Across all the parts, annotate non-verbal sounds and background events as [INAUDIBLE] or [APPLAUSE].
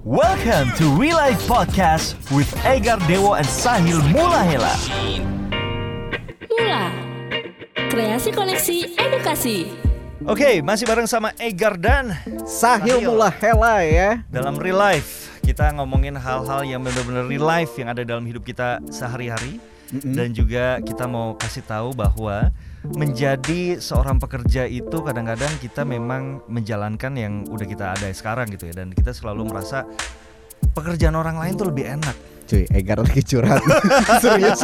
Welcome to Real Life Podcast with Egar Dewo and Sahil Mulahela. Mula Kreasi Koneksi Edukasi Oke, masih bareng sama Egar dan Sahil Sahil. mula hela ya. dalam real life kita ngomongin hal-hal yang benar-benar real life yang ada dalam hidup kita sehari-hari dan juga kita mau kasih tahu bahwa menjadi seorang pekerja itu kadang-kadang kita memang menjalankan yang udah kita ada sekarang gitu ya. Dan kita selalu merasa pekerjaan orang lain tuh lebih enak. Cuy, Egar lagi curhat. [LAUGHS] Serius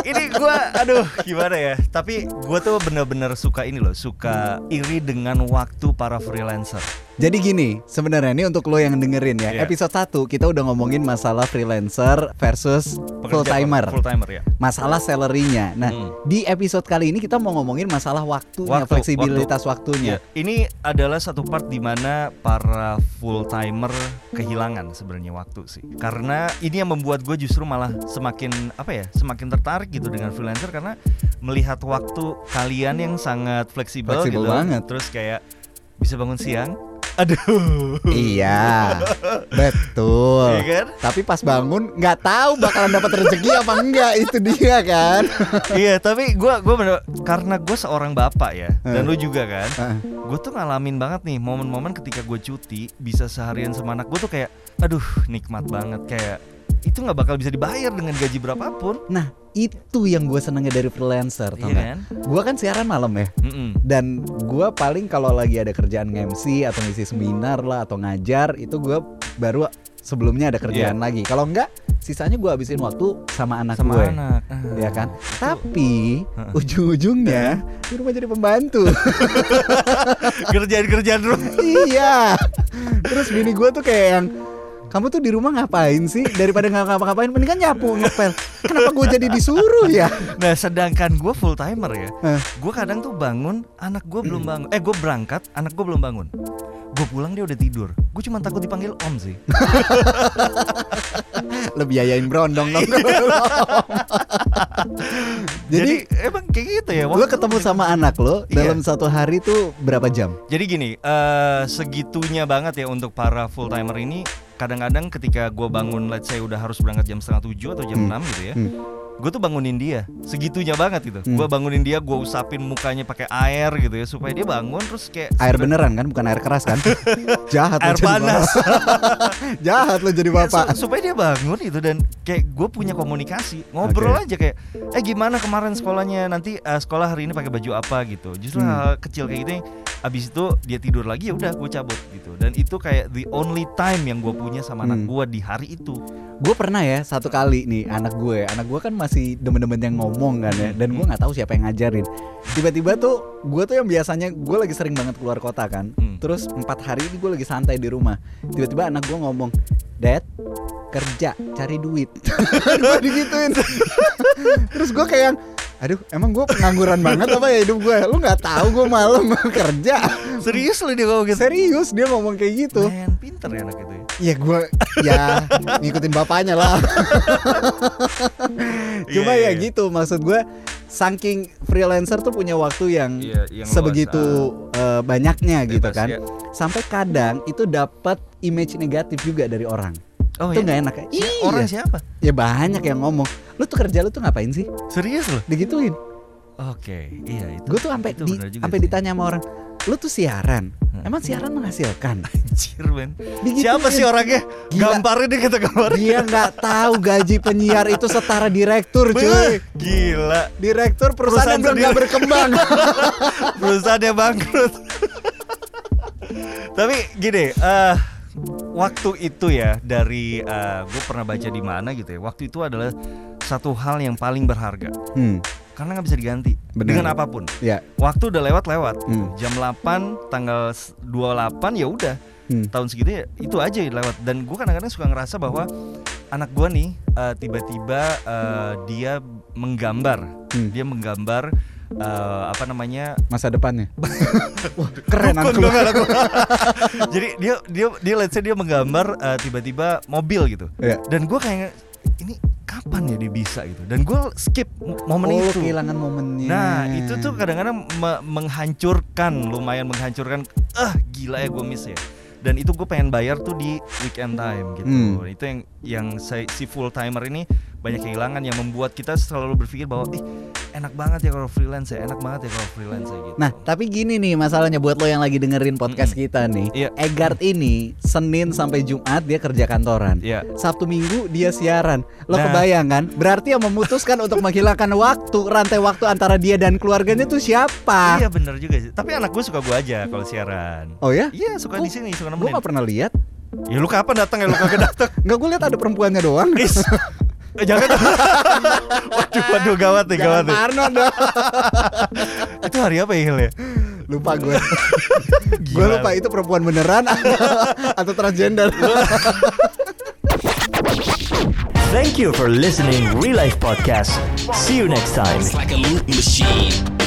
ini gua aduh gimana ya? Tapi gua tuh bener-bener suka ini loh suka iri dengan waktu para freelancer Jadi gini, sebenarnya ini untuk lo yang dengerin ya. Iya. Episode 1 kita udah ngomongin masalah freelancer versus full timer. full timer ya Masalah salarynya. Nah, Hmm. di episode kali ini kita mau ngomongin masalah waktunya, Waktu, fleksibilitas waktunya. Ya, ini adalah satu part di mana para full timer kehilangan sebenarnya waktu sih. Karena ini yang membuat gue justru malah semakin apa ya, semakin tertarik gitu dengan freelancer karena melihat waktu kalian yang sangat fleksibel, Fleksibel gitu. banget. Terus kayak bisa bangun siang. Aduh. Iya, betul. Iya kan? Tapi pas bangun nggak tahu bakalan dapat rezeki apa enggak itu dia kan. iya, tapi gue gua bener- karena gue seorang bapak ya, dan Eh. lu juga kan. Heeh. gue tuh ngalamin banget nih momen-momen ketika gue cuti bisa seharian sama anak gue tuh kayak aduh nikmat banget kayak itu nggak bakal bisa dibayar dengan gaji berapapun Nah, itu yang gue senengnya dari freelancer, tau iya nggak? kan Gue kan siaran malam ya. Mm-mm. Dan gue paling kalau lagi ada kerjaan MC atau ngisi seminar lah atau ngajar itu gue baru sebelumnya ada kerjaan Iya. lagi. Kalau enggak, sisanya gue habisin waktu sama anak sama gue. anak Ah. Ya kan? Tapi Heeh. ujung-ujungnya di rumah jadi pembantu. [LAUGHS] kerjaan-kerjaan rumah iya. Terus bini gue tuh kayak yang kamu tuh di rumah ngapain sih? Daripada nggak ngapa-ngapain, mendingan nyapu ngepel. Kenapa gue jadi disuruh ya? nah sedangkan gue full timer ya Eh. gue kadang tuh bangun anak gue belum bangun eh gue berangkat anak gue belum bangun gue pulang dia udah tidur gue cuma takut dipanggil om sih [LAUGHS] Lebih yayain brondong dong. [LAUGHS] jadi, jadi emang kayak gitu ya lo waktu ketemu gitu. sama anak lo Iya. dalam satu hari tuh berapa jam? Jadi gini, eh, segitunya banget ya untuk para full timer ini. Kadang-kadang ketika gue bangun, let's say udah harus berangkat jam setengah tujuh atau jam Hmm. enam gitu ya, Hmm. gue tuh bangunin dia. Segitunya banget gitu. Hmm. Gue bangunin dia, gue usapin mukanya pakai air gitu ya, supaya dia bangun terus kayak Air segera- beneran kan, bukan air keras kan? [LAUGHS] Jahat Air jadi panas. [LAUGHS] Jahat lo jadi Ya, bapak. su- supaya dia bangun itu dan kayak gue punya komunikasi ngobrol Oke. aja kayak eh gimana kemarin sekolahnya nanti eh, sekolah hari ini pakai baju apa gitu justru Hmm. hal kecil kayak gitu abis itu dia tidur lagi ya udah gue cabut gitu dan itu kayak the only time yang gue punya sama anak Hmm. gue di hari itu Gue pernah ya satu kali nih anak gue, anak gue kan masih demen-demen yang ngomong kan ya, dan gue nggak tahu siapa yang ngajarin. Tiba-tiba tuh gue tuh yang biasanya gue lagi sering banget keluar kota kan, Hmm. terus empat hari ini gue lagi santai di rumah. Tiba-tiba anak gue ngomong, Dad kerja cari duit. [LAUGHS] gue digituin. [LAUGHS] terus gue kayak, aduh emang gue pengangguran banget apa ya hidup gue? Lu nggak tahu gue malam [LAUGHS] kerja. serius loh dia ngomong gitu Serius dia ngomong kayak gitu. Men, pinter ya anak itu ya Ya gue ya ngikutin bapaknya lah. [LAUGHS] Cuma Iya, ya iya. gitu maksud gue saking freelancer tuh punya waktu yang Iya, yang sebegitu eh, banyaknya gitu Bebas, kan. ya. Sampai kadang itu dapat image negatif juga dari orang. oh itu ya? nggak enak ya. Iya. orang siapa Ya banyak yang ngomong. Lu tuh kerja lu tuh ngapain sih? serius loh Digituin. oke iya itu Gue tuh sampai di, sampai ditanya sama orang, "Lu tuh siaran. Emang siaran menghasilkan?" [LAUGHS] Anjir men Digituin. Siapa sih orangnya? Gila. Gambarnya dia kata gambarnya Dia nggak tahu gaji penyiar itu setara direktur, cuy. Gila Direktur perusahaan, Perusahaan yang belum berkembang. [LAUGHS] Perusahaannya bangkrut Tapi gini eh Waktu itu ya Dari Gue pernah baca di mana gitu ya Waktu itu adalah Satu hal yang paling berharga hmm, Karena nggak bisa diganti Benar. Dengan apa pun ya. Waktu udah lewat-lewat Hmm. Jam 8 Tanggal s- 28 ya udah Hmm. tahun segitu ya itu aja lewat dan gue kadang-kadang suka ngerasa bahwa anak gue nih eh, tiba-tiba eh, dia menggambar Hmm. dia menggambar eh, apa namanya Masa depannya. [LAUGHS] Wah, keren gua. [LAUGHS] jadi dia dia dia let's say dia menggambar eh, tiba-tiba mobil gitu Iya. dan gue kayak ini kapan ya dia bisa gitu. Dan gue skip mo- momen Oh, itu. kehilangan momennya. Nah itu tuh kadang-kadang me- menghancurkan lumayan menghancurkan. Ah gila ya gue miss ya. Dan itu gue pengen bayar tuh di weekend time gitu. Hmm. itu yang yang saya, si full timer ini banyak kehilangan yang membuat kita selalu berpikir bahwa ih enak banget ya kalau freelance ya enak banget ya kalau freelance ya gitu Nah, tapi gini nih masalahnya buat lo yang lagi dengerin podcast Mm-mm. kita nih. Iya. Egard ini Senin sampai Jumat dia kerja kantoran. Iya. Sabtu Minggu dia siaran. Lo Nah. kebayang kan? Berarti yang memutuskan untuk menghilangkan waktu, rantai waktu antara dia dan keluarganya tuh siapa? iya bener juga sih tapi anak gue suka gue aja kalau siaran Oh ya? iya suka Gua- di sini suka Gue nemenin gak pernah lihat. ya lu kapan datang ya lu kagak datang Enggak gue lihat ada perempuannya doang. Is. [LAUGHS] Eh, jangan [LAUGHS] waduh waduh gawat nih gawat nih parno dong. [LAUGHS] itu hari apa ya Hil ya Lupa gue. [LAUGHS] gue lupa itu perempuan beneran atau transgender. Thank you for listening Real Life Podcast. See you next time. like a loot machine.